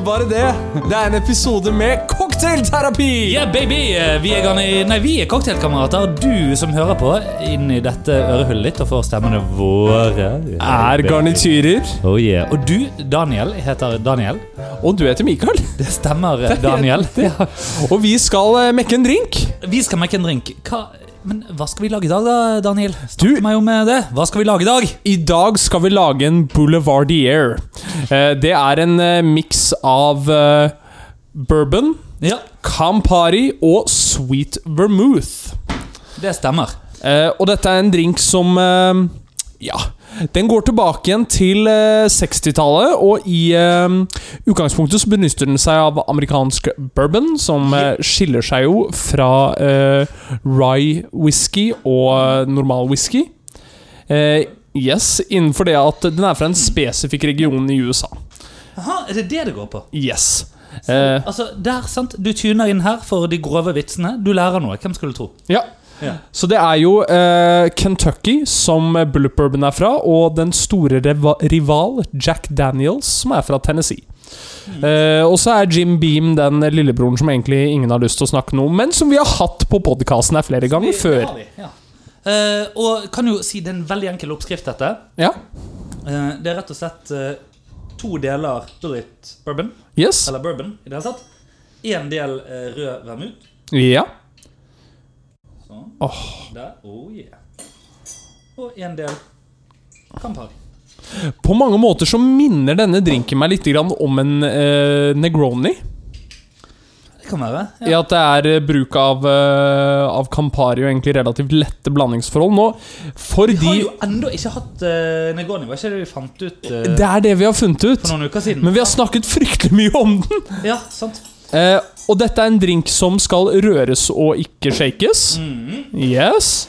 ikke bare det. Det er en episode med cocktailterapi! Yeah, baby! Vi er, gane, nei, vi er cocktailkamerater, du som hører på, inn i dette ørehullet ditt og får stemmene våre. Er garnityrer. Oh yeah. Og du, Daniel, heter Daniel. Og du heter Mikael. Det stemmer, Daniel. Ja. Og vi skal eh, mekke en drink. Vi skal mekke en drink. Hva, men hva skal vi lage i dag, da, Daniel? Du- meg om eh, det. Hva skal vi lage i dag? I dag skal vi lage en boulevardier. Eh, Det er en eh, miks av bourbon, Ja, Campari og sweet vermouth. det stemmer. Og dette er en drink som Ja, den går tilbake igjen til eh, 60-tallet, og i eh, utgangspunktet så benytter den seg av amerikansk bourbon, som uh, skiller seg jo fra uh, rye whisky og eh, normal whisky. Uh, yes, innenfor det at den er fra en spesifikk region i USA. Aha, er det det det går på? Yes. Eh, Altså, der, sant? Du tuner inn her for de grove vitsene. Du lærer noe. Hvem skulle tro? ja. Ja. Så det er jo eh, Kentucky som Bullet Bourbon er fra, og den store rival Jack Daniels som er fra Tennessee. Uh, og så er Jim Beam den lillebroren som egentlig ingen har lyst til å snakke noe om, men som vi har hatt på podkasten her flere ganger Vi- før. vi, ja. uh, og kan jo si det er en veldig enkel oppskrift, dette. Ja, det er rett og slett to deler Bullet bourbon, yes. eller bourbon i det hele tatt. Én del rød vermut. Ja. Sånn. Åh. Der. Oh yeah. Og en del Campari. På mange måter så minner denne drinken meg litt grann om en eh, Negroni. Det kan være. I at det er eh, bruk av, eh, av Campari og egentlig relativt lette blandingsforhold. Nå, for Vi har jo ennå ikke hatt uh, Negroni. Var ikke det vi fant ut eh, Det er det vi har funnet ut. for noen uker siden? Men vi har snakket fryktelig mye om den. Ja, sant. Eh, og dette er en drink som skal røres og ikke shakes. Yes.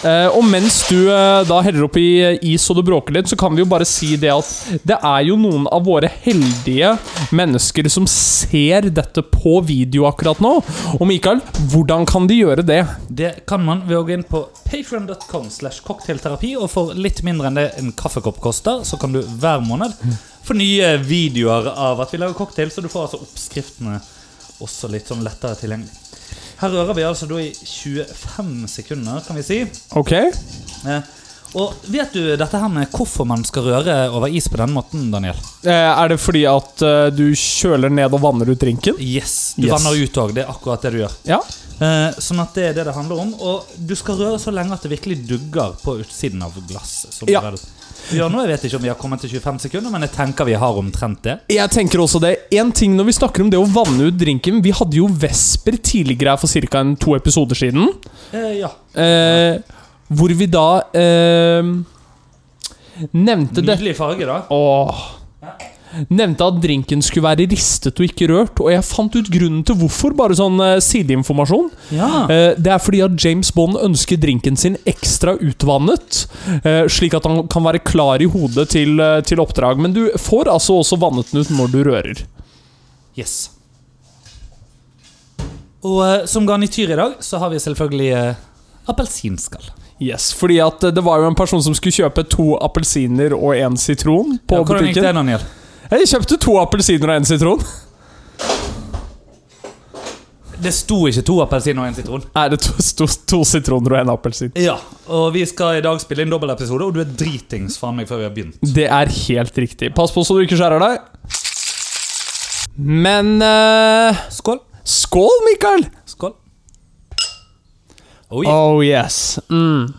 Uh, og mens du uh, da heller oppi is og det bråker litt, så kan vi jo bare si det at det er jo noen av våre heldige mennesker som ser dette på video akkurat nå. Og Mikael, hvordan kan de gjøre det? Det kan man ved å gå inn på patreon.com slash cocktailterapi, og for litt mindre enn det en kaffekopp koster, så kan du hver måned få nye videoer av at vi lager cocktail, så du får altså oppskriftene også litt sånn lettere tilgjengelig. Her rører vi altså da i 25 sekunder, kan vi si. Ok? Eh, og vet du dette her med hvorfor man skal røre over is på den måten, Daniel? Eh, er det fordi at eh, du kjøler ned og vanner ut drinken? Yes, du Yes. vanner ut òg. Det er akkurat det du gjør. Ja. Eh, sånn at det er det det handler om. Og du skal røre så lenge at det virkelig dugger på utsiden av glasset. Ja. det er. Vi gjør nå, Jeg vet ikke om vi har kommet til 25 sekunder, men jeg tenker vi har omtrent det. Jeg tenker også det. En ting når vi snakker om det å vanne ut drinken Vi hadde jo Vesper tidligere for ca. to episoder siden. Eh, ja. Eh, hvor vi da eh, nevnte det Nydelig farge, da. Åh. Nevnte at drinken skulle være ristet og ikke rørt, og jeg fant ut grunnen til hvorfor. Bare sånn uh, sideinformasjon. Ja. Uh, det er fordi at James Bond ønsker drinken sin ekstra utvannet, uh, slik at han kan være klar i hodet til, til oppdrag. Men du får altså også vannet den ut når du rører. Yes. Og som garnityr i dag så har vi selvfølgelig appelsinskall. Yes, fordi at det var jo en person som skulle kjøpe to appelsiner og en sitron på Ja, hvordan gikk det, Daniel? Jeg kjøpte to appelsiner og en sitron. Det sto ikke to appelsiner og en sitron. Nei, det sto to, sitroner og en appelsin. Ja, Og vi skal i dag spille inn dobbeltepisode, og du er dritings fra meg før vi har begynt. Det er helt riktig. Pass på så du ikke skjærer deg. Men uh, Skål. Skål, Mikael! Skål. Oh, yeah. Oh yes. Mm.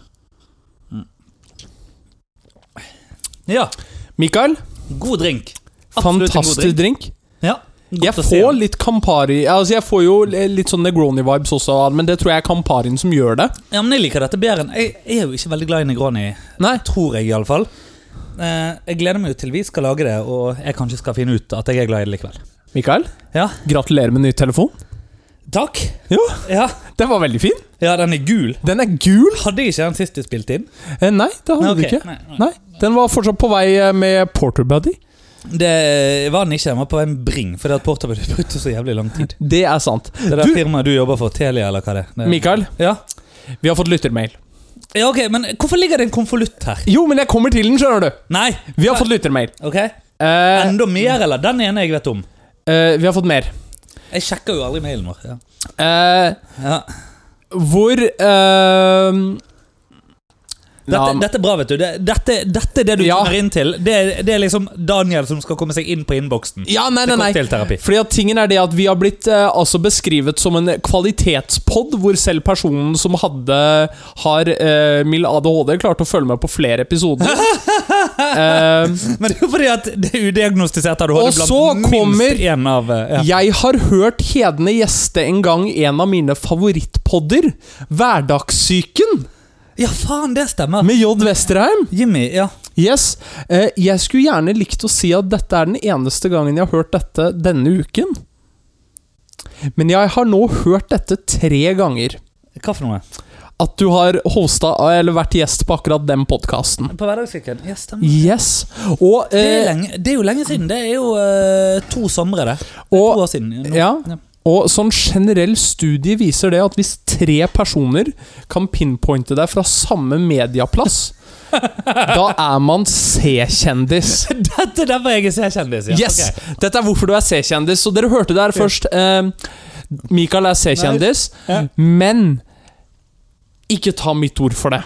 Ja, Mikael, god drink. Fantastisk drink. Ja, Jeg se. får litt Campari Altså Jeg får jo litt sånn Negroni-vibes også, men det tror jeg er Camparien som gjør det. Ja, men Jeg liker dette bedre enn Jeg er jo ikke veldig glad i Negroni, Nei. tror jeg iallfall. Eh, jeg gleder meg jo til vi skal lage det, og jeg kanskje skal finne ut at jeg er glad i det likevel. Mikael, Ja, gratulerer med ny telefon. takk. Jo, Ja, den var veldig fin. ja den er gul. Den er gul. Hadde jeg ikke den sist du spilte inn? Eh, nei, det hadde Nei, du ikke. Nei, nei. Nei, Den var fortsatt på vei eh, med Porter Buddy. Det var den ikke. Den var på en bring, fordi at Portable brukte så jævlig lang tid. Det er sant. Det er Du- firmaet du jobber for, Telia, eller hva det er? Mikael, Ja. vi har fått lyttermail. ja, ok, Men hvorfor ligger det en konvolutt her? Jo, men jeg kommer til den, skjønner du. Nei! Vi har fått lyttermail. Ok, uh, Enda mer, eller? Den ene jeg vet om. Uh, vi har fått mer. Jeg sjekker jo aldri mailen vår. Ja. Uh, Ja. hvor eh, Dette, dette er bra, vet du. Dette, dette er det du Ja. kommer inn til. Det, det er liksom Daniel som skal komme seg inn på innboksen. ja, nei, nei, nei. Fordi at tingen er det at Vi har blitt eh, altså beskrevet som en kvalitetspod, hvor selv personen som hadde har eh, mild ADHD, klarte å følge med på flere episoder. Eh, Men det er jo fordi at det er udiagnostisert ADHD Og så kommer- minst en av eh, ja. Jeg har hørt Hedene gjeste en gang en av mine favorittpodder, Hverdagssyken, ja, faen, det stemmer. med J. Westerheim. Jimmy, ja. Yes. Eh, jeg skulle gjerne likt å si at dette er den eneste gangen jeg har hørt dette denne uken. Men jeg har nå hørt dette tre ganger. Hva for noe? At du har hosta eller vært gjest på akkurat den podkasten. På Hverdagssyken? Ja, stemmer. Yes. Og Det er, eh, lenge, det er jo lenge siden. Det er jo eh, to somre, det. det er Og- to år siden. Nå. Ja. Og sånn generell studie viser det at hvis tre personer kan pinpointe deg fra samme medieplass, da er man C-kjendis. Dette er derfor jeg er C-kjendis. Ja. Yes! Okay. Dette er hvorfor du er C-kjendis. Så dere hørte det her først. Eh, Mikael er C-kjendis, Ja. men ikke ta mitt ord for det.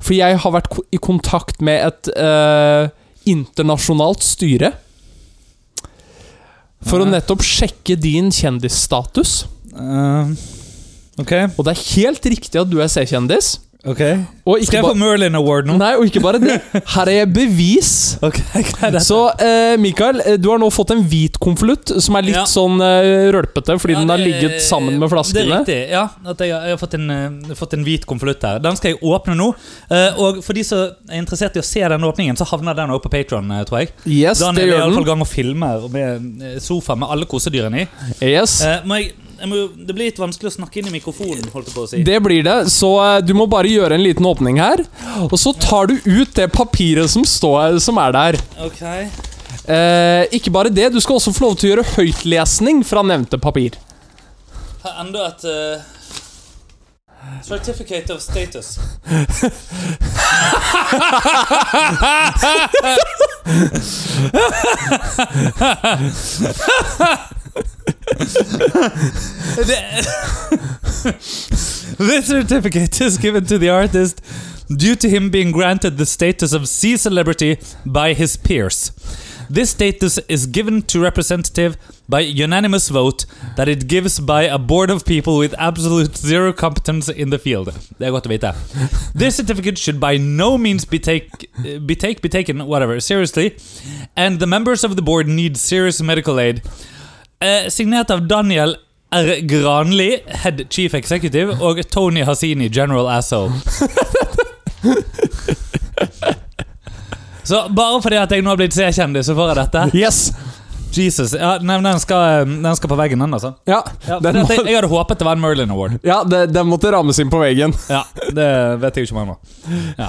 For jeg har vært i kontakt med et eh, internasjonalt styre. For å nettopp sjekke din kjendisstatus. Uh, ok. Og det er helt riktig at du er C-kjendis. Ok Og ikke Skal jeg få Merlin Award nå? Nei, og ikke bare det. Her er jeg bevis. Okay, er? Så eh, Mikael, eh, du har nå fått en hvit konvolutt som er litt Ja. sånn eh, rølpete fordi Ja, den har ligget sammen med Det er riktig. ja at Jeg, har- jeg har fått en, uh, fått en hvit konvolutt her. Den skal jeg åpne nå. Uh, og for de som er interessert i å se den åpningen, så havner den også på Patron, tror jeg. Yes, det Daniel er i gjør alle fall den. gang og filmer med sofa med alle kosedyrene i. Yes. Eh, må jeg må, det blir litt vanskelig å snakke inn i mikrofonen, holdt jeg på å si. Det blir det, så eh, du må bare gjøre en liten åpning her. Og så tar du ut det papiret som, står, som er der. Ok Eh, ikke bare det, du skal også få lov til å gjøre høytlesning fra nevnte papir. Her er enda et uh Certificate of status. This certificate is given to the artist due to him being granted the status of C celebrity by his peers. This status is given to representative by unanimous vote that it gives by a board of people with absolute zero competence in the field. Er. This certificate should by no means be, take, be, take, be taken whatever, seriously, and the members of the board need serious medical aid. Eh, signert av Daniel R. Granli, head chief executive, og Tony Hasini, general asshole. Så bare fordi at jeg nå har blitt C-kjendis, så får jeg dette? Yes! Jesus, ja, men den, skal, eh, den skal på veggen, den, altså. Ja, Ja, den, fordi jeg, jeg hadde håpet det var en Merlin Award. ja det, den måtte rammes inn på veggen. Ja, Det vet jeg jo ikke om ennå.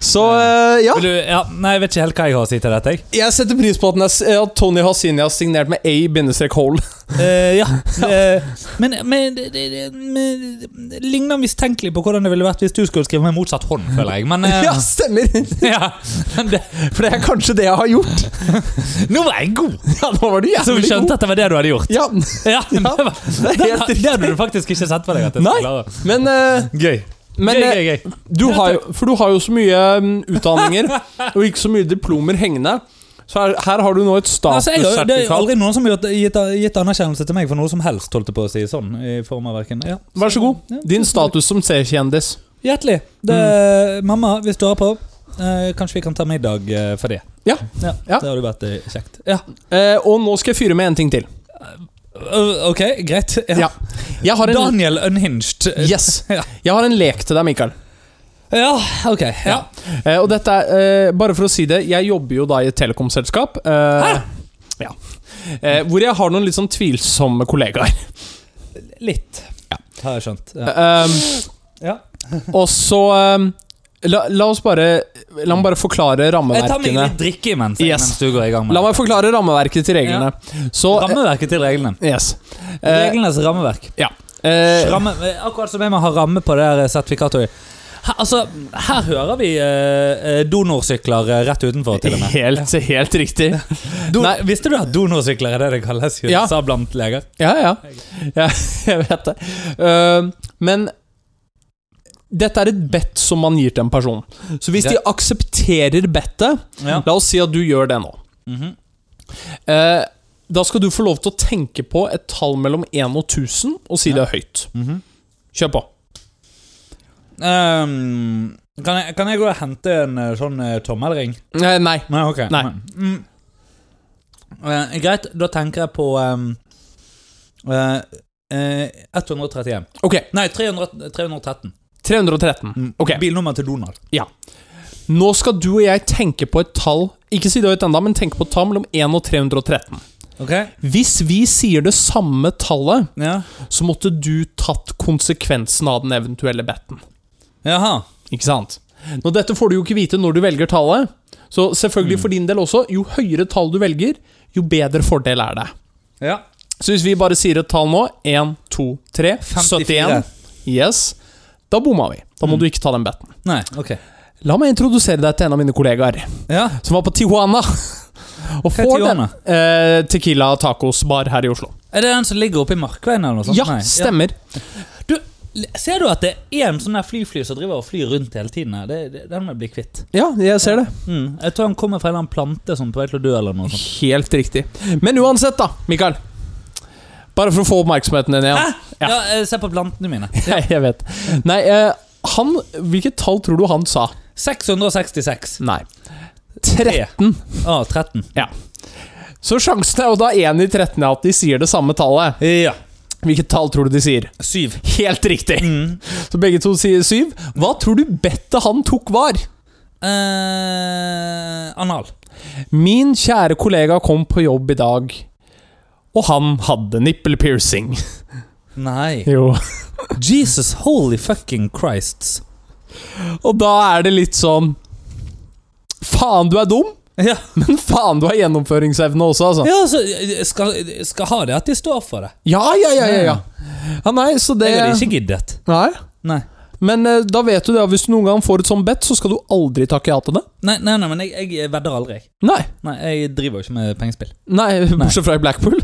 Så uh, ja. Du- Ja, nei, jeg vet ikke helt hva jeg har å si til dette. jeg. Jeg setter pris på at, er, at Tony Hasini har signert med A-hole. Eh, ja. Uh, men men det, det, det, men ligner mistenkelig på hvordan det ville vært hvis du skulle skrive med motsatt hånd, føler jeg. Men uh, Ja, stemmer! ja, det, For det er kanskje det jeg har gjort. Nå var jeg god! Ja, nå var du Så vi skjønte god. at det var det du hadde gjort. Ja, Ja, det, var, det det, det hadde du faktisk ikke sett for deg. Nei. Men, eh, Gøy. men gøy, gøy, gøy. Du har jo, for du har jo så mye mm, utdanninger og ikke så mye diplomer hengende. Så her, her har du nå et Altså, det er aldri noen som har gitt, gitt, anerkjennelse til meg for noe som helst, holdt jeg på å si. Sånn, i form av hverken ja. Vær så god. Ja, Din status som C-kjendis. Hjertelig. Det, Mamma, hvis du hører på, eh, kanskje vi kan ta middag eh, for det. Ja. Ja, Ja. Det hadde vært eh, kjekt. Ja. Eh, og nå skal jeg fyre med en ting til. Uh, ok, greit. Ja. Har en, Daniel Unhinged. yes. Jeg har en lek til deg, Mikael. Ja, ok. Ja. Eh, og dette er, eh, bare for å si det, jeg jobber jo da i et telekomselskap. Eh, ja. Eh, hvor jeg har noen litt sånn tvilsomme kollegaer. Litt. Ja. Har jeg skjønt. Ja. Ja. og så um, la, la oss bare La meg bare forklare rammeverkene. Jeg tar meg litt drikke imens, Yes. mens du går i gang med La meg forklare rammeverket til reglene. Så eh, Rammeverket til reglene. Yes. Eh, Reglenes rammeverk. ja. Eh, Ramme, akkurat som jeg må ha ramme på det her sertifikatet. Her, altså, her hører vi eh, eh, donorsykler eh, rett utenfor, til og med. Helt, helt riktig. Do Nei. Visste du at donorsykler er det det kalles i Ja. USA blant leger? Ja, ja. ja jeg vet det. Uh, men dette er et bet som man gir til en person. Så hvis de aksepterer bettet Ja. La oss si at du gjør det nå. Mhm. Eh, da skal du få lov til å tenke på et tall mellom 1 og 1000 og si Ja. det høyt. Kjør på. Ehm, kan, jeg, kan jeg gå og hente en eh, sånn uh, tommelring? Eh, nei. Nei, ok. Nei. Mm. Uh, greit, da tenker jeg på um, eh, eh, 131. Ok, Nei, 300, 313. 313. Mm. Ok. Bilnummer til Donald. Ja. Nå skal du og jeg tenke på et tall Ikke si det høyt ennå, men tenke på et tall mellom 1 og 313. Ok? Hvis vi sier det samme tallet, Ja. så måtte du tatt konsekvensen av den eventuelle betten. Jaha. Ikke sant? Nå, dette får du jo ikke vite når du velger tallet. Så selvfølgelig for din del også, jo høyere tall du velger, jo bedre fordel er det. Ja. Så hvis vi bare sier et tall nå 1, 2, 3, 54. 71 Yes. Da bomma vi. Da må Mm. du ikke ta den betten. Nei, ok. La meg introdusere deg til en av mine kollegaer Ja. som var på Tijuana. Og får Tijuana? den eh, Tequila Tacos Bar her i Oslo. Er det den som ligger oppe i Markveien eller noe sånt? Ja, stemmer. stemmer. Du, ser du at det er en sånn flyfly som driver og flyr rundt hele tiden? Det, det, den må jeg bli kvitt. Ja, jeg ser det. Mm. Jeg tror han kommer fra en plante som på vei til å dø eller noe sånt. Helt riktig. Men uansett, da, Mikael. Bare for å få oppmerksomheten din igjen. Ja, Ja. eh, Se på plantene mine. Jeg, jeg vet. Nei, eh, han Hvilket tall tror du han sa? 666. Nei. 13. Å, 13. Ja. Så sjansen er jo da 1 i 13 er at de sier det samme tallet. Ja. Hvilket tall tror du de sier? Syv. Helt riktig! Mm. Så begge to sier syv. Hva tror du bettet han tok var? Eh, anal. Min kjære kollega kom på jobb i dag, og han hadde nipple piercing. Nei. Jo. Jesus holy fucking Christ. Og da er det litt sånn Faen, du er dum, Ja, men faen, du har gjennomføringsevne også, altså. ja så eh, skal, skal ha det at de står for det. Ja, ja, ja, ja. ja. ja nei, så det Jeg hadde ikke giddet. Nei. Nei. Men eh, da vet du det, at hvis du noen gang får et sånt bet, så skal du aldri takke ja til det. Nei, nei, nei men jeg, jeg vedder aldri. jeg. Nei. Nei, Jeg driver jo ikke med pengespill. Nei, bortsett fra i Blackpool.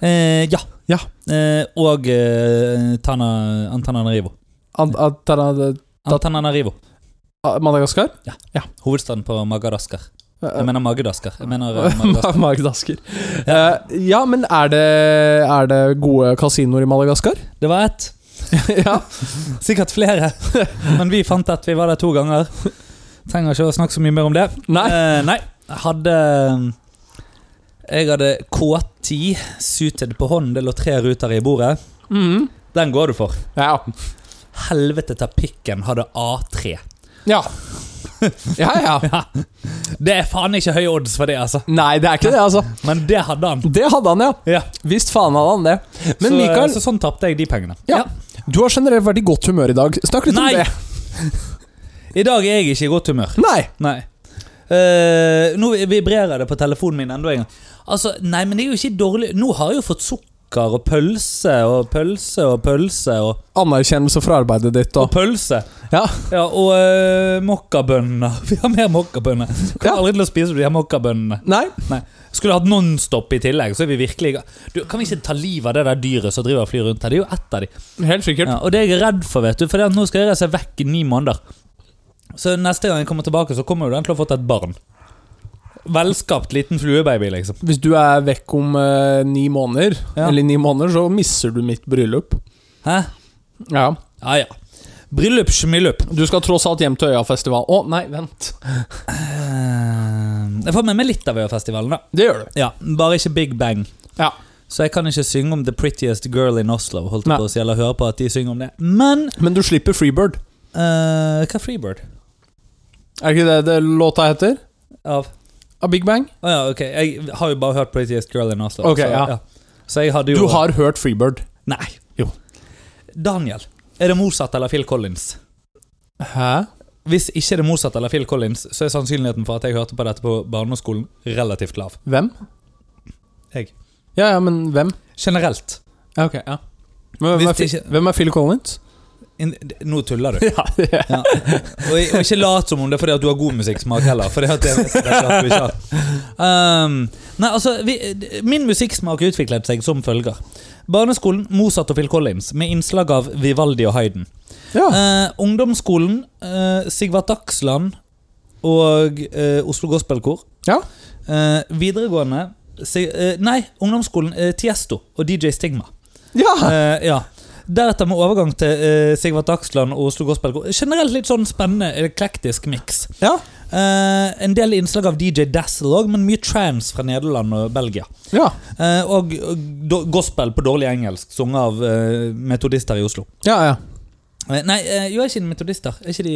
Eh, ja. Ja. Eh, og eh, Tana, Antananarivo. An- at- Antananarivo. Madagaskar? Hovedstaden på Magadaskar. Eh, Jeg mener magedasker. Jeg mener magedasker. magedasker. Madagaskar. Eh, ja, men er det, er det gode kasinoer i Madagaskar? Det var ett. ja. Sikkert flere. Men vi fant at vi var der to ganger. Trenger ikke å snakke så mye mer om det. Nei. Uh, nei. Hadde Jeg hadde K10 suited på hånden. Det lå tre ruter i bordet. Mm. Den går du for. ja. Helvete ta pikken hadde A3. Ja. Ja, ja. Ja. Det er faen ikke høye odds for det, altså. Nei, det er ikke det, altså. Men det hadde han. Det hadde han, ja. Ja. Visst faen hadde han det. Men så, Mikael, så sånn tapte jeg de pengene. Ja. du har generelt vært i godt humør i dag. Snakk litt Nei. om det. I dag er jeg ikke i godt humør. Nei. Nei. Uh, nå vibrerer det på telefonen min enda en gang. Altså, nei, men det er jo ikke dårlig Nå har jeg jo fått sukker og pølse og pølse og pølse og, Anerkjennelse for arbeidet ditt og og pølse. Ja. Ja, og uh, mokkabønner. Vi har mer mokkabønner. Kommer Ja. aldri til å spise de her mokkabønnene. Nei. Nei. Skulle hatt Nonstop i tillegg, så er vi virkelig. Du, Kan vi ikke ta livet av det der dyret som driver og flyr rundt her? Det er jo ett av de. Helt sikkert. Ja, og det er jeg redd for, vet du, for nå skal jeg reise vekk i ni måneder. Så neste gang jeg kommer tilbake, så kommer jo den til å ha fått et barn. Velskapt liten fluebaby, liksom. Hvis du er vekk om eh, ni måneder, Ja. eller ni måneder, så misser du mitt bryllup. Hæ? Ja. Ja ja. Bryllup, smillup. Du skal tross alt hjem til Øyafestival. Å, nei, vent. Eh, Jeg får med meg litt av Øyafestivalen, da. Det gjør du. Ja, Bare ikke Big Bang. Ja. Så jeg kan ikke synge om The Prettiest Girl in Oslo, holdt jeg Nei. på å si, eller høre på at de synger om det. Men Men du slipper Freebird. eh, Hva er Freebird? Er ikke det det låta heter? Av Av Big Bang? Å ja, ok. Jeg har jo bare hørt Prettiest Girl in Oslo. Ok, så, ja. så jeg hadde jo Du har hørt Freebird. Nei. Jo. Daniel, er det Mozart eller Phil Collins? Hæ? Hvis ikke det er Mozart eller Phil Collins, så er sannsynligheten for at jeg hørte på dette på barneskolen, relativt lav. Hvem? Jeg. Ja, ja, men hvem? Generelt. Ja, ok, ja. Men hvem, er, ikke- hvem er Phil Collins? Nå tuller du. Ja, er- Ja. Og, og ikke lat som om det er fordi at du har god musikksmak heller. For det, det vet at du ikke har. Um, nei, altså, vi, min musikksmak utviklet seg som følger. Barneskolen Mozart og Phil Collins, med innslag av Vivaldi og Hayden. ja. Eh, ungdomsskolen uh, Sigvart Dagsland og uh, Oslo Gospelkor. ja. Eh, videregående eh, Nei, ungdomsskolen eh, Tiesto og DJ Stigma. ja. Uh, ja. Deretter med overgang til eh, Sigvart Dagsland og Oslo Gospelkor. Generelt litt sånn spennende, eklektisk miks. ja. Eh, en del innslag av DJ Dazzle òg, men mye trans fra Nederland og Belgia. ja. Eh, og do, gospel på dårlig engelsk, sunget av eh, metodister i Oslo. ja, ja. Eh, nei, eh, jo, er ikke de metodister? Er ikke de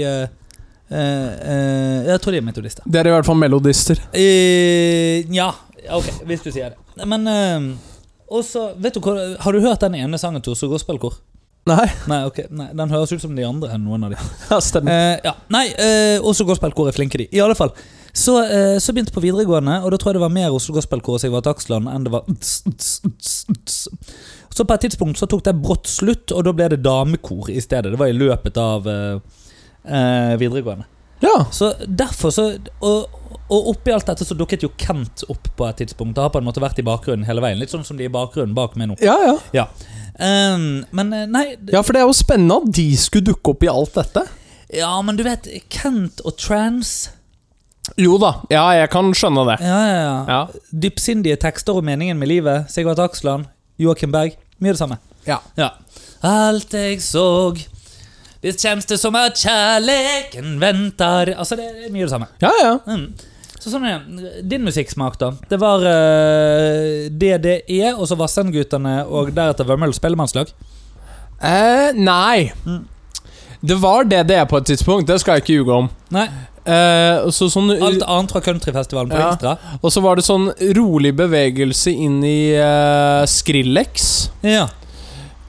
Jeg tror de er metodister. Det er i hvert fall melodister. Ja, ok, hvis du sier det. Men eh, også, vet du hva, Har du hørt den ene sangen til Oslo Gospelkor? Nei. Nei, ok, nei, den høres ut som de andre enn noen av de. Ja, stemmer. Eh, ja, nei, eh, Oslo Gospelkor er flinke, de. I alle fall. Så, eh, så begynte jeg på videregående, og da tror jeg det var mer Oslo Gospelkor og Sigvart Dagsland enn det var Så på et tidspunkt så tok det brått slutt, og da ble det damekor i stedet. Det var i løpet av eh, eh, videregående. Ja. Så derfor så Og, og oppi alt dette så dukket jo Kent opp på et tidspunkt. Det har på en måte vært i bakgrunnen hele veien. Litt sånn som de er i bakgrunnen bak meg nå. Ja, ja. Ja. Um, men eh, nei Ja, for det er jo spennende at de skulle dukke opp i alt dette. Ja, men du vet, Kent og trans Jo da, ja, jeg kan skjønne det. Ja, ja, ja. Ja. Dypsindige tekster om meningen med livet. Sigvart Aksland, Joakim Berg. Mye det samme. Ja. Ja. Alt jeg såg Visst kjennes det som at kjærleken venter Altså, det er mye det samme. Ja, ja. Mm. Så sånn er det. Din musikksmak, da? Det var uh, DDE, og så Vassendgutane, og deretter Vømmøl spellemannslag? Eh, nei. Mm. Det var er på et tidspunkt, det skal jeg ikke ljuge om. Nei. Eh, så sånn, Alt annet fra countryfestivalen på Ja. Instra. og så var det sånn rolig bevegelse inn i uh, Skrillex. Ja.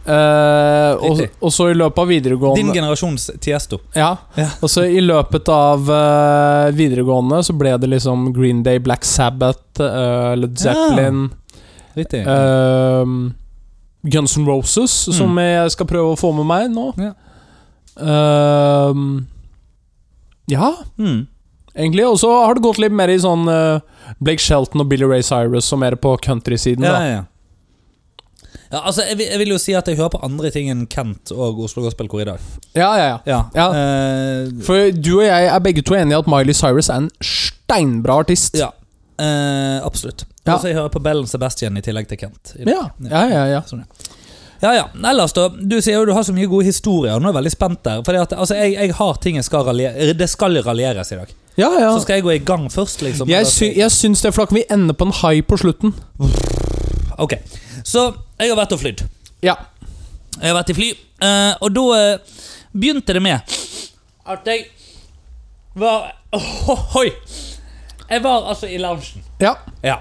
Eh, og, og så i løpet av videregående Din generasjons Tiesto. Ja. Ja. Og så i løpet av uh, videregående så ble det liksom Green Day, Black Sabbath, uh, Led Zeppelin ehm, Guns N' Roses, som Mm. jeg skal prøve å få med meg nå. Ja. Ja, Mm. egentlig. Og så har det gått litt mer i sånn Blake Shelton og Billy Ray Cyrus, og mer på countrysiden. Ja, da. ja, ja. Ja altså, jeg, vil- jeg vil jo si at jeg hører på andre ting enn Kent og Oslo Gospelkor i dag. Ja, ja, ja. Ja. Ja. Eh, For du og jeg er begge to enige i at Miley Cyrus er en steinbra artist. ja. Eh, absolutt. Ja. Og så jeg hører på Bellen Sebastian i tillegg til Kent. i dag. Ja, ja, ja, ja. Sånn, ja. Ja, ja. Ellers, da. Du sier jo du har så mye gode historier. Nå er jeg veldig spent der. Fordi at, altså, jeg, jeg har ting jeg skal raljere Det skal raljeres i dag. ja, ja. Så skal jeg gå i gang først, liksom. Jeg, sy jeg syns det, for da kan vi ende på en high på slutten. Ok. Så jeg har vært og flydd. Ja. Jeg har vært i fly, eh, og da eh, begynte det med at jeg var Ohoi! Jeg var altså i loungen. Ja. Ja.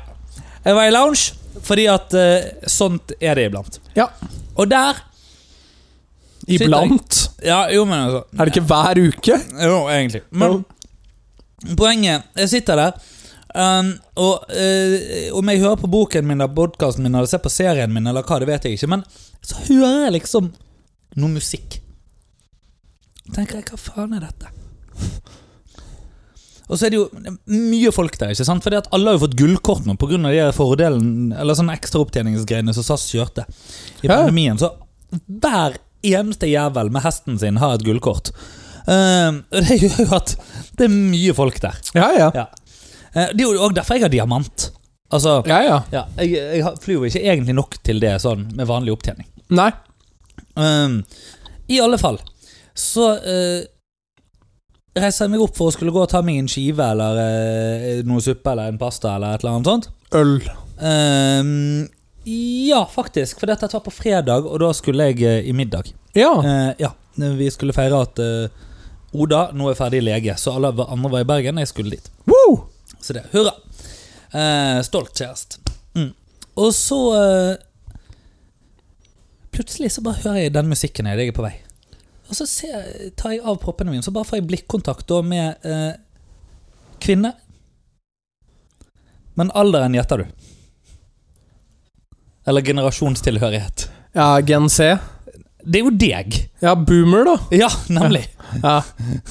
Jeg var i lounge fordi at eh, sånt er det iblant. ja. Og der Iblant. Ja, jo, men altså Er det ikke hver uke? Jo, egentlig. Men poenget Jeg sitter der, um, og uh, om jeg hører på boken min, podkasten min, eller ser på serien min, eller hva, det vet jeg ikke, men så hører jeg liksom noe musikk. tenker jeg, hva faen er dette? Og så er det jo mye folk der, ikke sant? Fordi at alle har jo fått gullkort nå pga. de fordelen Eller sånne ekstraopptjeningsgreiene som SAS kjørte i pandemien. Så hver eneste jævel med hesten sin har et gullkort. Uh, det gjør jo at det er mye folk der. Ja, ja. Ja. Eh, det er jo også derfor jeg har diamant. Altså, Ja, ja. ja, jeg, jeg flyr jo ikke egentlig nok til det sånn med vanlig opptjening. Nei. Um, I alle fall så uh, reiser jeg meg opp for å skulle gå og ta meg en skive eller uh, noe suppe eller en pasta eller et eller annet sånt. Øl. Um, ja, faktisk. For dette var på fredag, og da skulle jeg uh, i middag. Ja. Ja, Vi skulle feire at Oda nå er ferdig lege, så alle andre var i Bergen. Jeg skulle dit. Woo! Så det, hurra. Eh, stolt kjæreste. Mm. Og så eh, Plutselig så bare hører jeg den musikken her, jeg er på vei. Og så ser, tar jeg av proppene mine, så bare får jeg blikkontakt da med eh, kvinne. Men alderen gjetter du. Eller generasjonstilhørighet. Ja, Gen C. Det er jo deg. Ja, boomer, da. Ja, nemlig. Ja,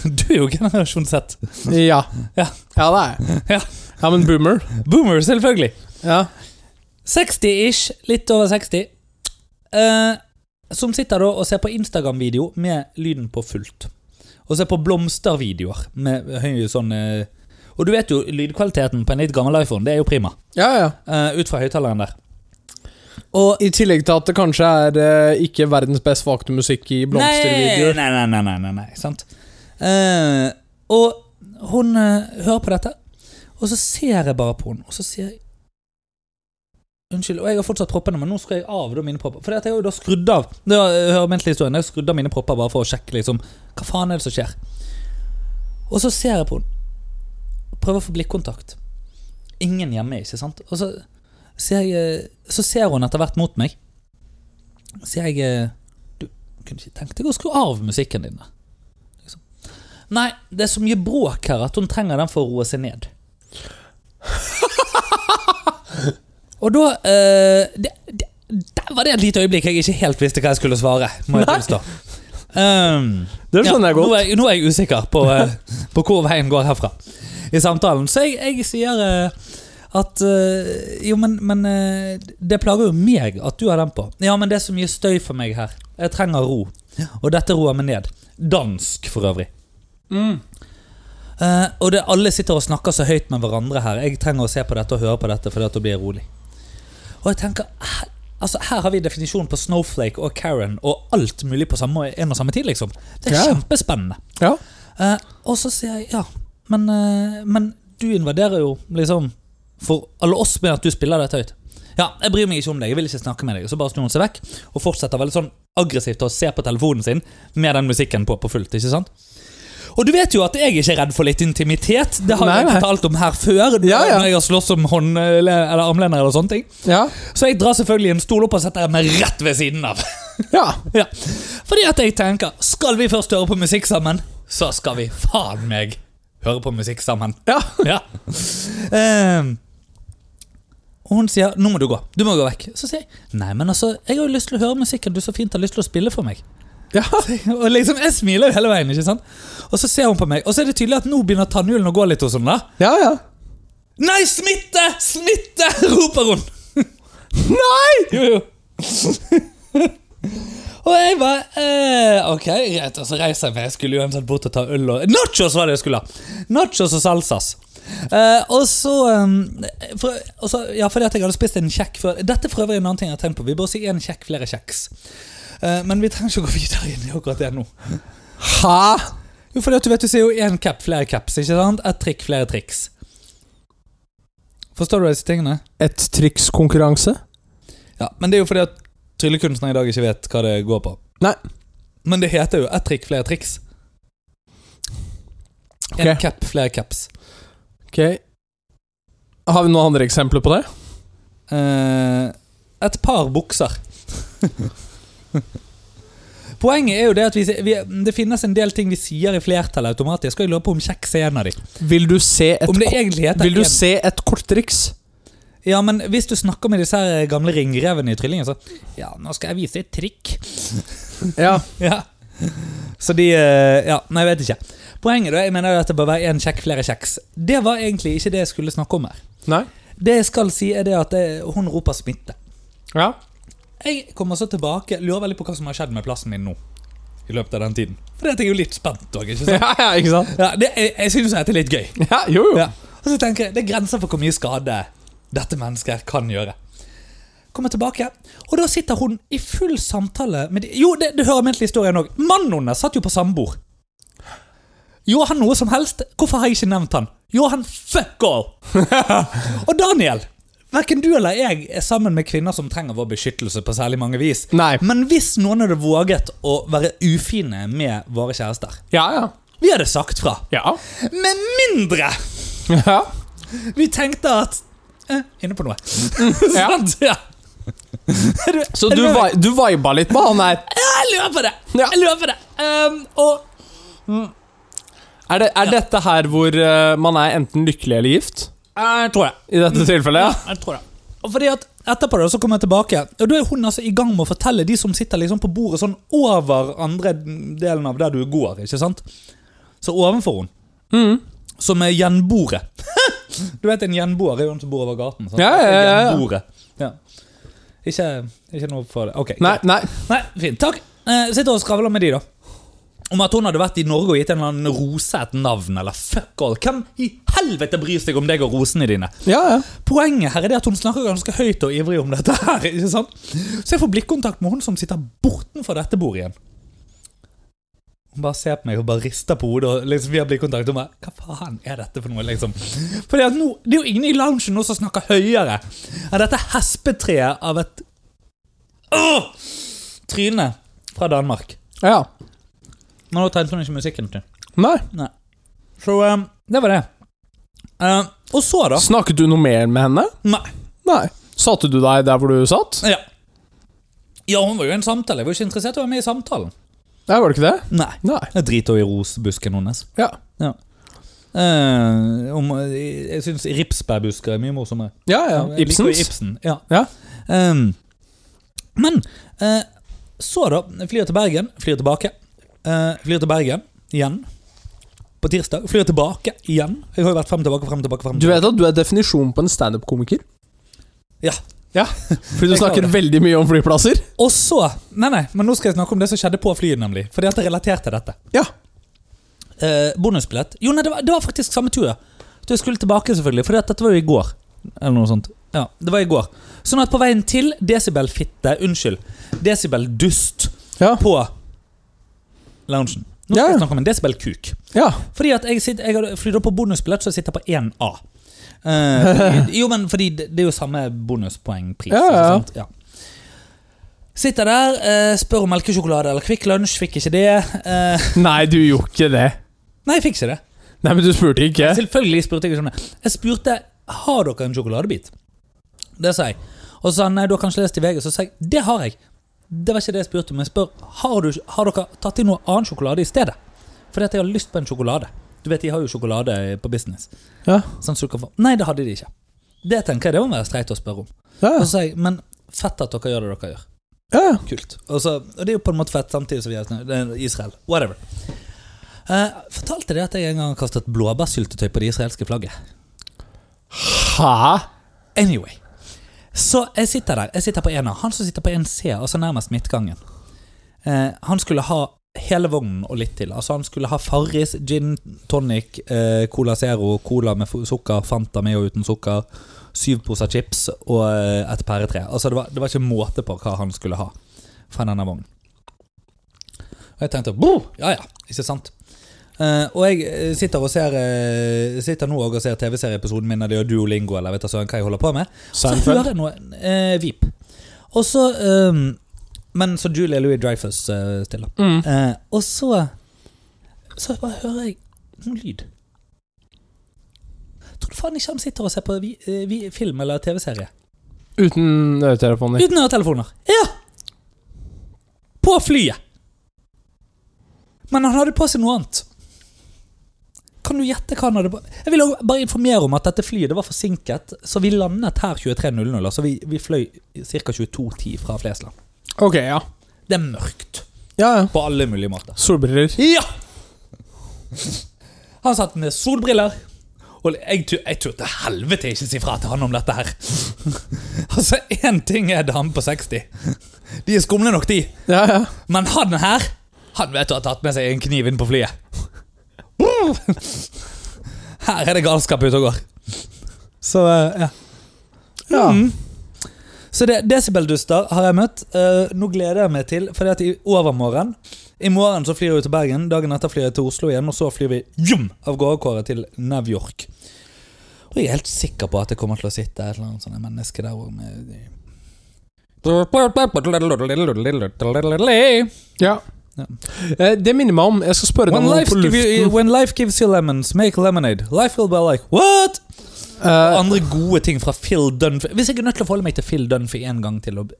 Du er jo generasjon Z. ja. Ja. ja det er jeg. Ja. Ja, men boomer. Boomer, selvfølgelig. Ja. 60-ish, litt over 60. Eh, som sitter da og ser på Instagram-video med lyden på fullt. Og ser på blomstervideoer med høy sånn eh, Og du vet jo lydkvaliteten på en litt gammel iPhone. Det er jo prima. ja, ja. eh, ut fra høyttaleren der. Og I tillegg til at det kanskje er eh, ikke verdens best valgte musikk i blomstervideoer. Nei, nei, nei, nei, nei, nei sant. Eh, og hun eh, hører på dette, og så ser jeg bare på henne, og så sier jeg Unnskyld, og jeg har fortsatt proppene, men nå skal jeg av da mine propper. For jeg har jo da skrudd av var, jeg hører mentally historien, jeg har skrudd av mine propper bare for å sjekke liksom Hva faen er det som skjer? Og så ser jeg på henne, prøver å få blikkontakt. Ingen hjemme, ikke sant? Og så ser, jeg, eh, så ser hun etter hvert mot meg. Så jeg eh, Du kunne ikke tenkt deg å skru av musikken din? Liksom. Nei, det er så mye bråk her at hun trenger den for å roe seg ned. Og da eh, det, det, Der var det et lite øyeblikk jeg ikke helt visste hva jeg skulle svare. Må jeg tilstå. Um, Det skjønner jeg ja, godt. er, nå er jeg usikker på, eh, på hvor veien går herfra i samtalen. Så jeg, jeg sier eh, at eh, Jo, men, men eh, det plager jo meg at du har den på. Ja, men det er så mye støy for meg her. Jeg trenger ro. Og dette roer meg ned. Dansk, for øvrig. Mm. Uh, og det, alle sitter og snakker så høyt med hverandre her. Jeg trenger å se på dette og høre på dette, for da blir jeg rolig. Og jeg tenker her, altså, her har vi definisjonen på Snowflake og Karen og alt mulig på samme, en og samme tid, liksom. Det er Ja. kjempespennende. Ja. Uh, og så sier jeg ja, men, uh, men du invaderer jo liksom for alle oss med at du spiller dette høyt. Ja, jeg bryr meg ikke om deg, jeg vil ikke snakke med deg. Så bare snur hun seg vekk og fortsetter veldig sånn aggressivt å se på telefonen sin med den musikken på på fullt. ikke sant? Og du vet jo at jeg ikke er redd for litt intimitet. Det har Nei, jeg fortalt om her før. Ja, ja. Når jeg har slåss om hånd- eller armlener eller sånne ting. Ja. Så jeg drar selvfølgelig en stol opp og setter meg rett ved siden av. ja. Ja, fordi at jeg tenker Skal vi først høre på musikk sammen, så skal vi faen meg høre på musikk sammen. Ja. Ja. Ehm, og hun sier 'nå må du gå'. Du må gå vekk. Så sier jeg 'nei, men altså, jeg har jo lyst til å høre musikken du så fint har lyst til å spille for meg'. ja. Og liksom, Jeg smiler jo hele veien, ikke sant? Og så ser hun på meg, og så er det tydelig at nå begynner tannhjulene å gå litt hos henne. da. Ja, ja. Nei, smitte! Smitte! roper hun. Nei! Jo, jo. og jeg bare eh, Ok, greit. Og så reiser jeg meg. Jeg skulle uansett bort og ta øl og Nachos var det jeg skulle ha! Nachos og salsas. Eh, og så, um, for, Ja, fordi at jeg hadde spist en kjekk før Dette for øvrig en annen ting jeg har tenkt på. Vi bør si én kjekk, flere kjeks. Uh, men vi trenger ikke å gå videre inn i akkurat det nå. Hæ? Jo, fordi at du vet du sier jo én cap, flere caps. ikke sant? Ett trikk, flere triks. Forstår du disse tingene? Et trikskonkurranse? Ja, Men det er jo fordi at tryllekunstnere i dag ikke vet hva det går på. Nei. Men det heter jo ett trikk, flere triks. En Ok. cap, flere caps. Ok. Har vi noen andre eksempler på det? Eh, et par bukser. Poenget er jo det at vi, vi, det finnes en del ting vi sier i flertall automatisk, og jeg lurer på om kjeks er en av de. Vil du se et, vil du en- se et korttriks? Ja, men hvis du snakker med disse her gamle ringrevene i Tryllingen, så Ja, nå skal jeg vise et trikk. Ja. Ja. Så de eh, Ja, nei, jeg vet ikke. Poenget da, jeg mener jo at det bør være én kjekk, flere kjeks. Det var egentlig ikke det jeg skulle snakke om her. Nei? Det jeg skal si, er det at det, hun roper smitte. Ja. Jeg kommer så tilbake, lurer veldig på hva som har skjedd med plassen min nå. I løpet av den tiden. For det er jeg jo litt spent òg, ikke sant? Ja, ja, ikke sant? Ja, det, jeg jeg syns dette er litt gøy. Ja, jo, jo. Ja. Og så tenker jeg, Det er grenser for hvor mye skade dette mennesket kan gjøre. Kommer tilbake, og da sitter hun i full samtale med de, Jo, det, det hører med til historien òg. Mannen hennes satt jo på samme bord. Gjorde han noe som helst? Hvorfor har jeg ikke nevnt han? Gjorde han fuck all? og Daniel, verken du eller jeg er sammen med kvinner som trenger vår beskyttelse på særlig mange vis. Nei. Men hvis noen hadde våget å være ufine med våre kjærester Ja, ja. Vi hadde sagt fra. Ja. Med mindre Ja. vi tenkte at eh, Inne på noe. Ja. Sant? ja. Er du- Så du, du viba litt med han her? Jeg lurer på det! Ja. Jeg lurer på det. Um, og Er, det, er dette her hvor eh, man er enten lykkelig eller gift? jeg tror det. I dette tilfellet? ja Jeg tror det. Fordi at Etterpå da, så kommer jeg tilbake, og da er hun altså i gang med å fortelle de som sitter liksom på bordet sånn over andre delen av der du går. ikke sant? Så ovenfor hun, Mm. som er gjenboere. du vet en gjenboer er jo han som bor over gaten. sant? Ja, ja, ja, ja. Ja. Ikke, ikke noe for det. Ok, Nei, nei. Nei, fint. Takk. Eh, sitter og skravler med de, da. Om at hun hadde vært i Norge og gitt en eller annen rose et navn, eller fuck all. Hvem i helvete bryr seg om deg og rosene dine? Ja, ja. Poenget her er det at hun snakker ganske høyt og ivrig om dette her. ikke sant? Så jeg får blikkontakt med hun som sitter bortenfor dette bordet igjen. Hun bare ser på meg og bare rister på hodet. Og liksom vi har blikkontakt Hun bare, Hva faen er dette for noe? liksom? Fordi at nå, Det er jo ingen i loungen nå som snakker høyere enn dette hespetreet av et Åh! tryne fra Danmark. ja. Nå trengte hun ikke musikken til. Nei. Så um, det var det. Uh, og så, da Snakket du noe mer med henne? Nei. Nei. Satte du deg der hvor du satt? Ja. ja, hun var jo i en samtale. Jeg var ikke interessert i å være med i samtalen. Nei, var det ikke det? Nei. Nei. Jeg driter jo i rosbusken hennes. Ja. Eh, om, jeg syns ripsbærbusker er mye morsommere. Ja, ja. Ibsens? Ibsen. Ja. Ja. Um, men uh, så, da. Flyr til Bergen. Flyr tilbake. Eh, flyr til Bergen igjen. På tirsdag. Flyr tilbake igjen. Jeg har jo vært frem tilbake, frem tilbake. frem tilbake. Du vet at du er definisjonen på en standup-komiker? Ja. Ja, Fordi du snakker veldig mye om flyplasser? Og så Nei, nei, men nå skal jeg snakke om det som skjedde på flyet, nemlig. Fordi at det er relatert til dette. Ja. Eh, bonusbillett. Jo, nei, det var, det var faktisk samme tur. ja. Så jeg skulle tilbake, selvfølgelig. For dette var jo i går. Eller noe sånt. Ja, det var i går. Sånn at på veien til Desibel-fitte, unnskyld, Desibel-dust Ja. på loungen. Nå skal jeg snakke om en Desibel-kuk. ja. Fordi at jeg, sitter, jeg har flydd opp på bonusbillett, så jeg sitter på 1A. Uh, jo, men fordi det, det er jo samme bonuspoengpris. Ja, ja. Sitter der, uh, spør om melkesjokolade eller Kvikk Lunsj. Fikk ikke det. Uh, Nei, du gjorde ikke det. nei, jeg fikk ikke det. Nei, men du spurte ikke. Selvfølgelig spurte jeg ikke om det. Jeg spurte har dere en sjokoladebit. Det sa jeg. Og så sa han nei, du har kanskje lest i VG. Så sa jeg det har jeg. Det var ikke det jeg spurte om. Jeg spør har, du, har dere tatt inn noe annen sjokolade i stedet. Fordi at jeg har lyst på en sjokolade. Du vet, De har jo sjokolade på business. Ja. Sånn så. Nei, det hadde de ikke. Det tenker jeg det må være streit å spørre om. Ja, Og så sier jeg, men fett at dere gjør det dere gjør. ja. ja. Kult. Og, så, og det er jo på en måte fett, samtidig som vi er Israel. Whatever. Eh, fortalte de at jeg en gang har kastet blåbærsyltetøy på det israelske flagget? Hæ? Anyway. Så jeg sitter der. Jeg sitter på en av. Han som sitter på en C, altså nærmest midtgangen. Eh, han skulle ha hele vognen og litt til. Altså Han skulle ha Farris, gin, tonic, eh, Cola Zero, Cola med sukker, Fanta med og uten sukker, syv poser chips og eh, et pæretre. Altså det var, det var ikke måte på hva han skulle ha fra denne vognen. Og jeg tenkte Bo! ja ja, ikke sant? Eh, og jeg eh, sitter, og ser, uh, sitter nå og ser TV-serieepisoden min av det og Duolingo, eller vet du hva jeg holder på med. Så hører jeg noe uh, Vip. Og så um, Men så Julie Louis Dreyfus stiller. Mm. Og så Så bare hører jeg noe lyd. Tror du faen ikke han sitter og ser på vi, vi, film eller TV-serie? Uten øretelefoner. Uten øretelefoner. Ja! På flyet. Men han hadde på seg noe annet. Kan du gjette hva han hadde på Jeg vil bare informere om at dette flyet det var forsinket. Så vi landet her 23.00. Altså vi, vi fløy ca. 22.10 fra Flesland. Ok, ja. Det er mørkt. Ja, ja. På alle mulige måter. Solbriller. Ja! Han satt med solbriller. Og jeg, jeg turte helvete ikke si fra til han om dette her. altså, én ting er dame på 60. De er skumle nok, de. Ja, ja. Men han her, han vet du har tatt med seg en kniv inn på flyet. Her er det galskap ute og går. Så, eh, ja. Ja. Mm. Så det, Desibelduster har jeg møtt. Uh, nå gleder jeg meg til, fordi at i overmorgen I morgen så flyr vi til Bergen, dagen etter flyr jeg til Oslo igjen, og så flyr vi jum, av gårde Kåre til New York. Og jeg er helt sikker på at det kommer til å sitte et eller annet sånt menneske der òg med ja. Ja. Eh, Det minner meg om Jeg skal spørre deg om på luften. when life gives you lemons, make lemonade. Life will be like What?! Uh, Andre gode ting fra Phil Dunphy. Hvis jeg er nødt til å forholde meg til Phil Dunphy en gang til, og-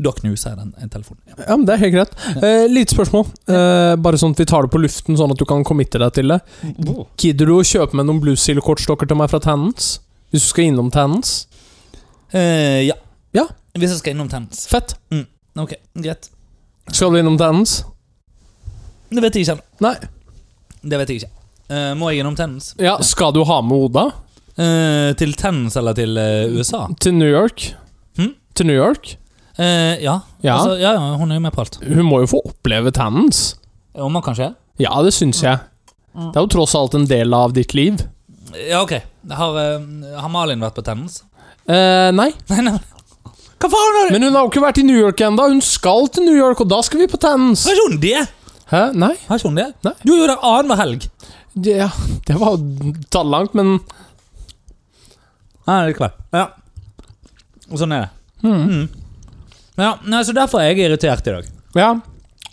da knuser jeg den en telefon. Ja. ja, men Det er helt greit. Eh, Lite spørsmål. Eh, bare sånn at vi tar det på luften, sånn at du kan committe deg til det. Gidder du å kjøpe med noen Blue Seal-kortstokker til meg fra Tannens? Hvis du skal innom Tannens? Eh, ja. Ja. Hvis jeg skal innom Tannens. Fett. Ok, greit. Skal du innom tennis? Det vet jeg ikke. ennå. Nei. Det vet jeg ikke. Eh, må jeg innom tennis? Ja, Skal du ha med Oda Eh, til tennis eller til eh, USA? til New York? Hm? Til New York? Eh, ja. Ja. Altså, ja, ja. Hun er jo med på alt. Hun må jo få oppleve tennis. Om man kanskje? Ja, det syns jeg. Det er jo tross alt en del av ditt liv. Ja, ok. Har, eh, har Malin vært på tennis? Eh, nei. Nei, nei. Hva faen har Men hun har jo ikke vært i New York ennå. Hun skal til New York, og da skal vi på tennis. Har ikke hun det? Hæ? Nei? Har ikke hun det? Nei. Du er jo der annenhver helg. Det, ja, det var tallangt, men Nei, likevel. Ja. Og sånn er det. Mm. Ja, nei, så Derfor er jeg irritert i dag. Ja.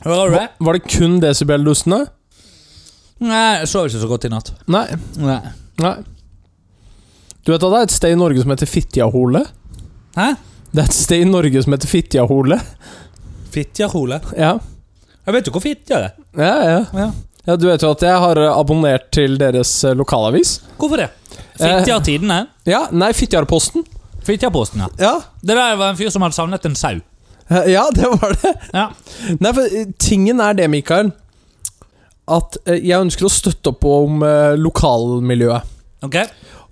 Hører du det? Var, var det kun desibel-dustene? Nei, jeg sov ikke så godt i natt. Nei. Nei. Nei. Du vet at det er et sted i Norge som heter Fitjahole? Hæ? Det er et sted i Norge som heter Fitjahole. Fitjahole? Ja. Jeg vet jo hvor Fitja er. Ja, ja. Ja. ja, du vet jo at jeg har eh, abonnert til deres eh, lokalavis. Hvorfor det? Fitjartidene? Ja, nei, Fitjarposten. Fitjarposten, ja. Ja. Det der var en fyr som hadde savnet en sau. Eh, Ja, det var det. Ja. Nei, for eh, tingen er det, Mikael, at eh, jeg ønsker å støtte opp om eh, lokalmiljøet. Ok?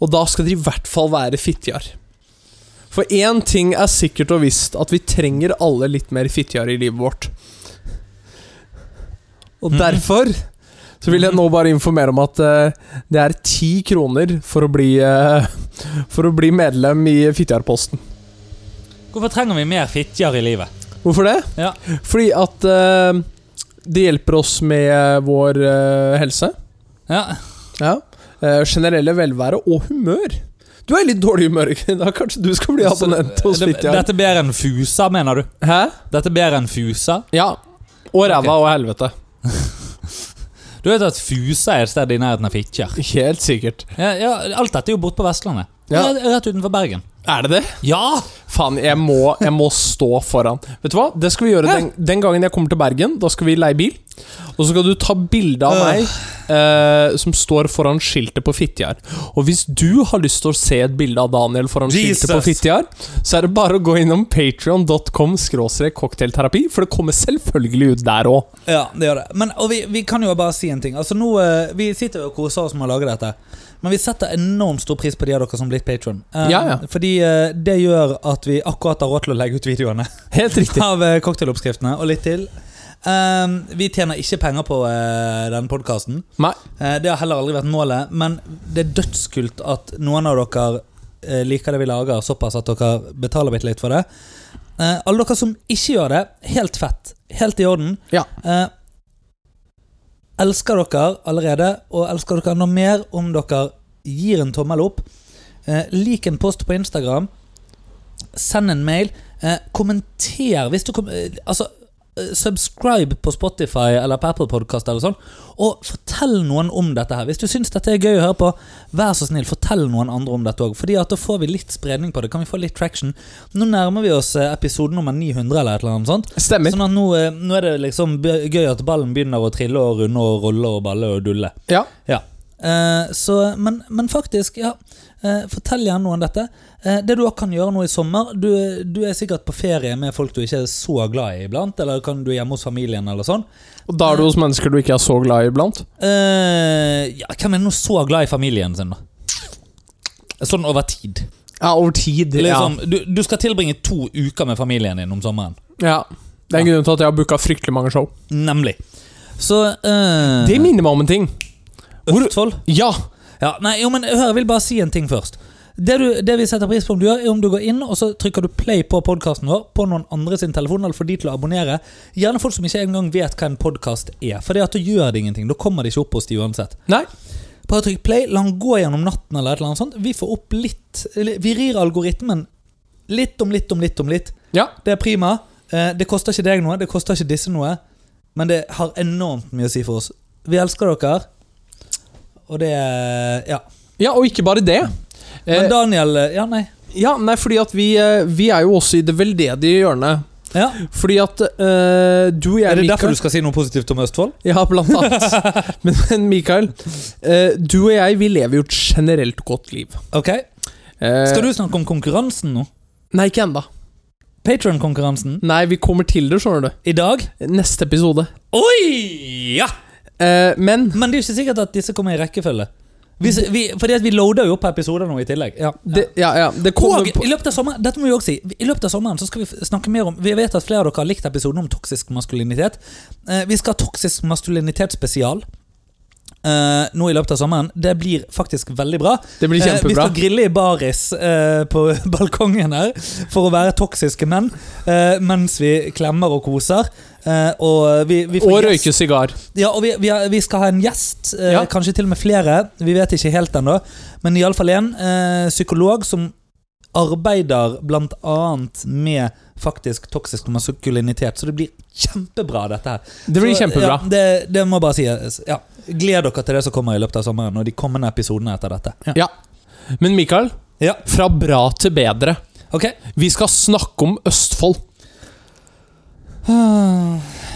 Og da skal det i hvert fall være Fitjar. For én ting er sikkert og visst, at vi trenger alle litt mer Fitjar i livet vårt. Og Mhm. derfor så vil jeg nå bare informere om at uh, det er ti kroner for å bli uh, For å bli medlem i Fittjarposten. Hvorfor trenger vi mer fitjar i livet? Hvorfor det? Ja. Fordi at uh, det hjelper oss med vår helse. Ja. Ja. Generelle velvære og humør. Du er i litt dårlig humør i dag. Kanskje du skal bli abonnent hos Fitjar? Dette bedre enn Fusa, mener du? Hæ? Dette bedre enn Fusa? Ja. Og ræva og helvete. Du vet at Fusa er et sted i nærheten av Fitjar? Helt sikkert. Ja, ja, alt dette er jo borte på Vestlandet. Ja. Rett utenfor Bergen. Er det det? Ja! Faen, jeg må, jeg må stå foran. Vet du hva? Det skal vi gjøre den, den gangen jeg kommer til Bergen. Da skal vi leie bil. Og så skal du ta bilde av meg eh, som står foran skiltet på Fitjar. Og hvis du har lyst til å se et bilde av Daniel foran skiltet på Jesus. Fitjar, så er det bare å gå innom patrion.com cocktailterapi, for det kommer selvfølgelig ut der òg. Ja, det gjør det. Men, og vi, vi kan jo bare si en ting. Altså nå, eh, Vi sitter jo og koser oss med å lage dette. Men vi setter enormt stor pris på de av dere som blitt patron. Ja, ja. Fordi uh, det gjør at vi akkurat har råd til å legge ut videoene Helt riktig. av uh, cocktailoppskriftene og litt til. Um, vi tjener ikke penger på uh, denne podkasten. Nei. det har heller aldri vært målet, men det er dødskult at noen av dere uh, liker det vi lager, såpass at dere betaler bitte litt for det. Uh, alle dere som ikke gjør det, helt fett. Helt i orden. Ja. Eh, elsker dere allerede, og elsker dere enda mer om dere gir en tommel opp. Eh, lik en post på Instagram. Send en mail. Eh, kommenter hvis du kom, eh, Altså, eh, subscribe på Spotify eller på Apple Podcast eller sånn. Og fortell noen om dette her. Hvis du syns dette er gøy å høre på, vær så snill, fortell noen andre om dette òg. Fordi at da får vi litt spredning på det. Kan vi få litt traction? Nå nærmer vi oss eh, episode nummer 900 eller et eller annet sånt. Stemmer. Sånn at nå, eh, nå er det liksom gøy at ballen begynner å trille og runde og rolle og balle og dulle. Ja. Ja. Eh, så, men, men faktisk, ja. Eh, fortell gjerne noe om dette. Eh, det du også kan gjøre nå i sommer du, du er sikkert på ferie med folk du ikke er så glad i iblant. Eller kan du er hjemme hos familien eller sånn. Og da er du hos mennesker du ikke er så glad i iblant. Eh, ja, hvem er nå så glad i familien sin, da? Sånn over tid. Ja, over tid. Liksom, du, du skal tilbringe to uker med familien din om sommeren. Ja. ja. Det er en grunn til at jeg har booka fryktelig mange show. Nemlig. Så eh, Det minner meg om en ting. Hvor- Østfold? Ja! Ja, nei, jo, men hør, jeg vil bare si en ting først. Det, du, det vi setter pris på om du gjør, er om du går inn og så trykker du play på podkasten vår på noen andre sin telefon, eller får de til å abonnere. Gjerne folk som ikke engang vet hva en podkast er. For du gjør det ingenting. Da kommer det ikke opp hos de uansett. Nei. Bare trykk play, la den gå gjennom natten, eller et eller annet sånt. Vi får opp litt Vi rir algoritmen litt om litt om litt om litt. Ja. Det er prima. Eh, Det koster ikke deg noe, det koster ikke disse noe. Men det har enormt mye å si for oss. Vi elsker dere. Og det Ja. ja, og ikke bare det. Men Eh, Daniel eh, Ja, nei. ja, nei, fordi at vi, eh, vi er jo også i det veldedige hjørnet. Ja. Fordi at uh, du og jeg, Er det derfor du skal si noe positivt om Østfold? Ja, blant annet. men, men Mikael, uh, du og jeg, vi lever jo et generelt godt liv. Ok uh, Skal du snakke om konkurransen nå? Nei, ikke ennå. Patron-konkurransen. Nei, vi kommer til det, skjønner du. I dag. Neste episode. Oi! Ja! Eh, men Men det er jo ikke sikkert at disse kommer i rekkefølge. Hvis, vi, fordi at vi loader jo opp episoder nå i tillegg. Ja. det, ja, ja, det Og i løpet av sommeren Dette må vi også si I løpet av sommeren så skal vi snakke mer om Vi vet at flere av dere har likt episoden om toksisk maskulinitet. Eh, vi skal ha toksisk maskulinitet spesial. Eh, nå i løpet av sommeren. Det blir faktisk veldig bra. Det blir Eh, vi skal grille i baris uh, på balkongen her for å være toksiske menn. mens vi klemmer og koser. Og vi, vi får Og røyke sigar. ja, og vi, vi, skal ha en gjest, Ja. kanskje til og med flere. Vi vet ikke helt ennå. Men iallfall eh, psykolog som arbeider blant annet med faktisk toksisk maskulinitet. Så det blir kjempebra, dette her. Det blir Så, kjempebra. Ja, det, det må bare sies. Ja. Gled dere til det som kommer i løpet av sommeren, og de kommende episodene etter dette. Ja. Ja. Men Mikael, Ja. fra bra til bedre. Ok. Vi skal snakke om Østfold.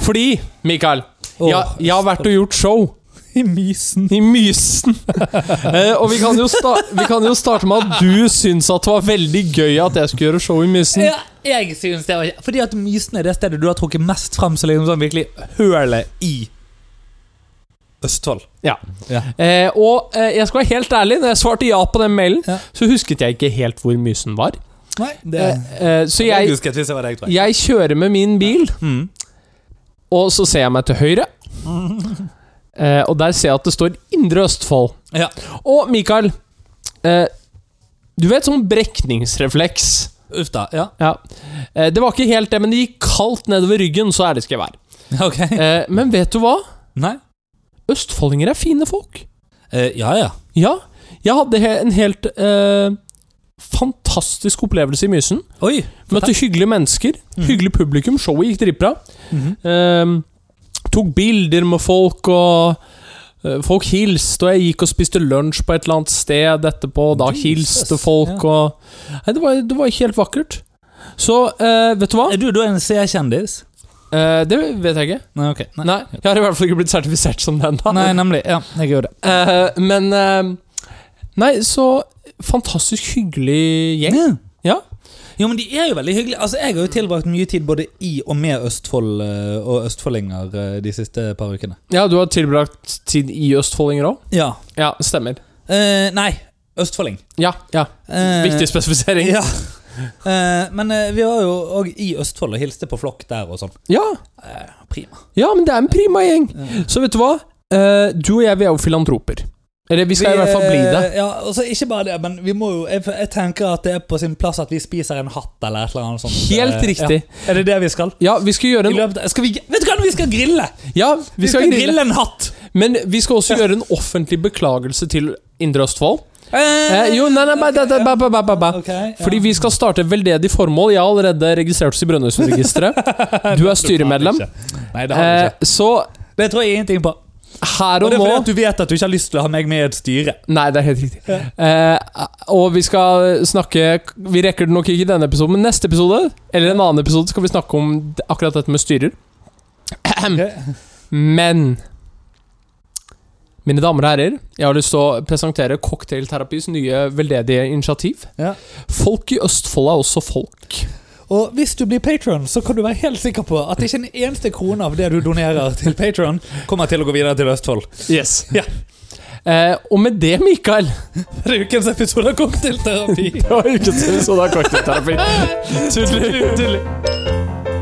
Fordi, Mikael, oh, jeg, jeg har vært og gjort show I mysen. i Mysen. eh, og vi kan, jo vi kan jo starte med at du syns at det var veldig gøy at jeg skulle gjøre show i Mysen. Ja, jeg synes det var Fordi at Mysen er det stedet du har trukket mest fram som liksom sånn virkelig hølet i Østfold. Ja. Ja. Eh, og eh, jeg skal være helt ærlig, når jeg svarte ja på den mailen, Ja. så husket jeg ikke helt hvor Mysen var. Nei, det Eh, eh, så jeg jeg, jeg jeg. kjører med min bil, Mm. og så ser jeg meg til høyre. Eh, og der ser jeg at det står Indre Østfold. Ja. Og Mikael, eh, du vet sånn brekningsrefleks? Uff da. Ja. Ja. Eh, det var ikke helt det, men det gikk kaldt nedover ryggen, så ærlig skal jeg være. Okay. Eh, men vet du hva? Nei? Østfoldinger er fine folk. Eh, ja, ja. Ja, jeg hadde en helt eh, fantastisk opplevelse i Mysen. Oi. Møtte hyggelige mennesker, Mhm. hyggelig publikum. Showet gikk dritbra. Mhm. Eh, tok bilder med folk, og eh, folk hilste. Og jeg gikk og spiste lunsj på et eller annet sted etterpå, og da Jesus, hilste folk. Og, nei, det, var, det var helt vakkert. Så uh, vet du hva? Er du da en C-kjendis? Uh, det vet jeg ikke. Nei, okay. Nei. Nei, Jeg har i hvert fall ikke blitt sertifisert som den. da Nei, nemlig. Ja, jeg gjorde det. Uh, Men eh, Nei, så fantastisk hyggelig gjeng. Ja. Jo, men de er jo veldig hyggelige. Altså, Jeg har jo tilbrakt mye tid både i og med Østfold eh, og østfoldinger eh, de siste par ukene. Ja, du har tilbrakt tid i Østfoldinger òg? Ja. Ja, stemmer. Eh, nei, østfolding. Ja, ja. Eh, Viktig spesifisering. Ja. Eh, men eh, vi var jo òg i Østfold og hilste på flokk der og sånn. Ja, prima. ja, men det er en prima gjeng. Så vet du hva? Du og jeg vi er jo filantroper. Eller vi skal i hvert fall bli det. eh, Ja, altså Ikke bare det, men vi må jo jeg, jeg tenker at det er på sin plass at vi spiser en hatt eller et eller annet sånt. Helt Eh, riktig. Ja. Er det det vi skal? Ja, vi skal gjøre en av- skal vi, vet du hva, vi skal grille! Ja, vi skal grille. en hatt! Men vi skal også gjøre en offentlig beklagelse til Indre Østfold. Eh, jo, nei, nei, ja. Fordi vi skal starte veldedig formål. Jeg har allerede registrert oss i Brønnøysundregisteret. Du er styremedlem. Nei, det har vi Eh, ikke. så Det tror jeg ingenting på. Her Og og det er fordi nå at du vet at du ikke har lyst til å ha meg med i et styre. Nei, det er helt riktig. Eh, og vi skal snakke Vi rekker det nok ikke i denne episoden, men neste episode, eller en annen episode, skal vi snakke om akkurat dette med styrer. Men Mine damer og herrer, jeg har lyst til å presentere Cocktailterapis nye veldedige initiativ. Ja. Folk i Østfold er også folk. Og hvis du blir patron, så kan du være helt sikker på at ikke en eneste krone av det du donerer til patron, kommer til å gå videre til Østfold. Yes. Ja. Eh, og med det, Mikael Det er ukens episode av Cocktailterapi. Det var ukens episode av Cocktailterapi. Tudelig. Tudeli.